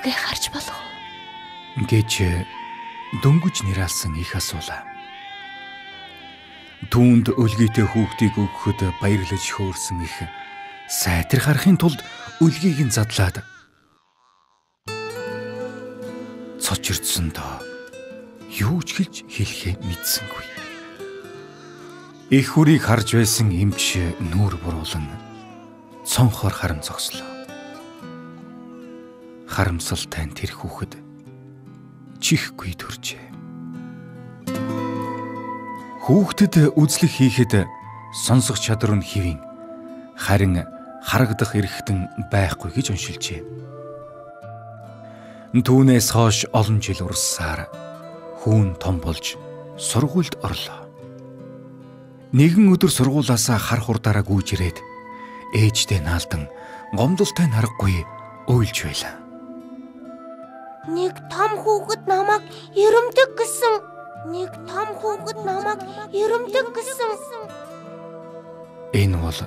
хүүгээ харж болох уу? Гэж дөнгөж нэралсан их асуулаа. Түүнд өлгийтэй хүүхдийг өгөхөд баярлаж хөөрсөн их сайтар харахын тулд өлгийг нь задлаад цочирдсан доо юу ч хэлж хэлхээ мэдсэнгүй. Их хүрийг харж байсан эмч нүүр буруулан цонхоор харан зогслоо. Харамсалтай тэр хүүхэд чихгүй төржээ. Хүүхдэд үзлэг хийхэд сонсох чадвар нь хэвэн харин харагдах эрхтэн байхгүй гэж уншилжээ. Түүнээс хойш олон жил урссаар хүүн том болж сургуульд орлоо. Нэгэн өдөр сургуулаасаа хар хурдаараа гүйж ирээд ээжтэй наалдан гомдолтой нарахгүй уйлж байлаа. Нэг том хүүхэд намайг ерөмдөг гэсэн. Нэг том хүүхэд намайг ерөмдөг гэсэн. Энэ бол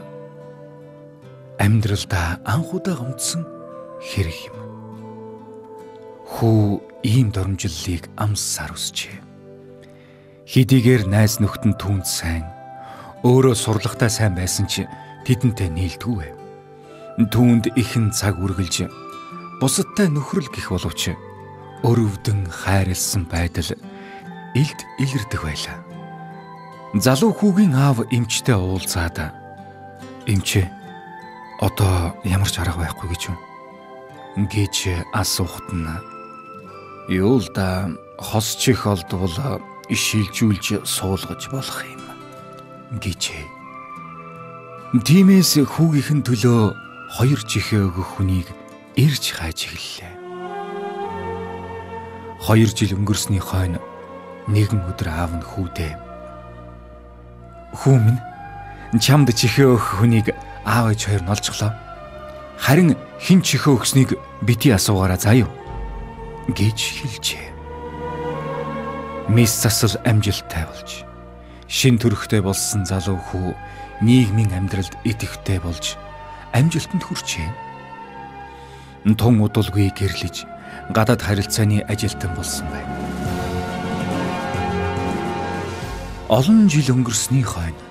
амьдралдаа анхудаа гомдсон хэрэг юм. Хүү ийм дормжиллыг амссаар үсчээ. Хидийгээр найз нөхдөнд түүнд сайн өөрөө сурлагатай сайн байсан ч тэдэнтэй нийлдэггүй. Түүнд ихэн цаг үргэлж бусадтай нөхрөл гих боловч өрөвдөн хайрлсан байдал илд илэрдэг байлаа. Залуу хүүгийн аав эмчтэй уулзаад эмчээ одоо ямар ч арга байхгүй гэж юм. Гэж асуухт нь юу л да хос чих олдвол шилжүүлж суулгаж болох юм гэжээ. Тимээс хүүгийнхэн төлөө хоёр чихээ өгөх хүнийг ирж хайж эхэллээ. Хоёр жил өнгөрсний хойно нэгэн өдөр аав нь хүүдээ. Хүү минь чамд чихээ өгөх хүнийг аав ээж хоёр нь олжглоо. Харин хин чихээ өгснийг бити асуугаараа юу гэж хэлжээ. Мис засал амжилттай болж шин төрхтэй болсон залуу хүү нийгмийн амьдралд идэвхтэй болж амжилтанд хүрчээ. Тун удалгүй гэрлэж гадаад харилцааны ажилтан болсон байна. Олон жил өнгөрсний хойно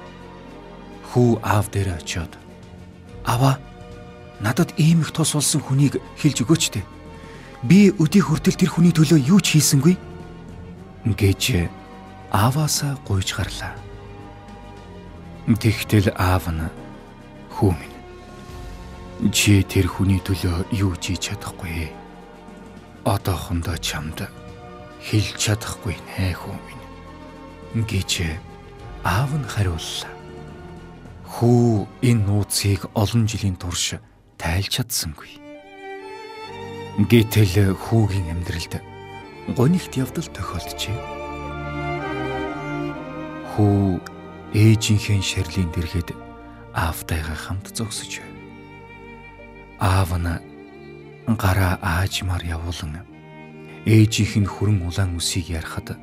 хүү аав дээр очиод Аваа надад ийм их тос болсон хүнийг хэлж өгөөч дээ. Би өдий хүртэл тэр хүний төлөө юу ч хийсэнгүй гэж ааваасаа гуйж гарлаа. Тэгтэл аав нь хүү минь чи тэр хүний төлөө юу ч хийж чадахгүй. Одоохондоо чамд хэлж чадахгүй нэ хүү минь гэж аав нь хариуллаа. Хүү энэ нууцыг олон жилийн турш тайлж чадсангүй. Гэтэл хүүгийн амьдралд гонигт явдал тохиолджээ. Хүү ээжийнхээ шарлийн дэргэд аавтайгаа хамт зогсож байв. Аав нь гараа аажмаар явуулан ээжийнх нь хүрэн улаан үсийг ярахад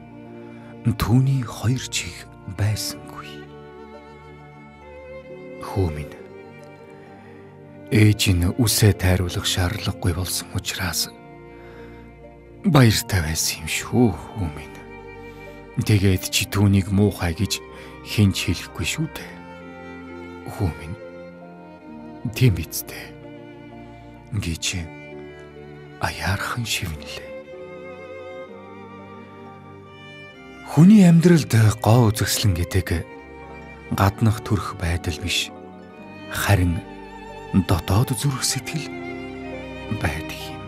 түүний хоёр чих байсан хүү минь. Ээж нь үсээ тайруулах шаардлагагүй болсон учраас баяртай байсан юм шүү хүү минь. Тэгээд чи түүнийг муухай гэж хинч хэлэхгүй шүү дээ. Хүү минь. Тийм биз дээ. Гэж аяархан шивнэлээ. Хүний амьдралд гоо үзэсгэлэн гэдэг гаднах төрх байдал биш харин дотоод зүрх сэтгэл байдаг юм.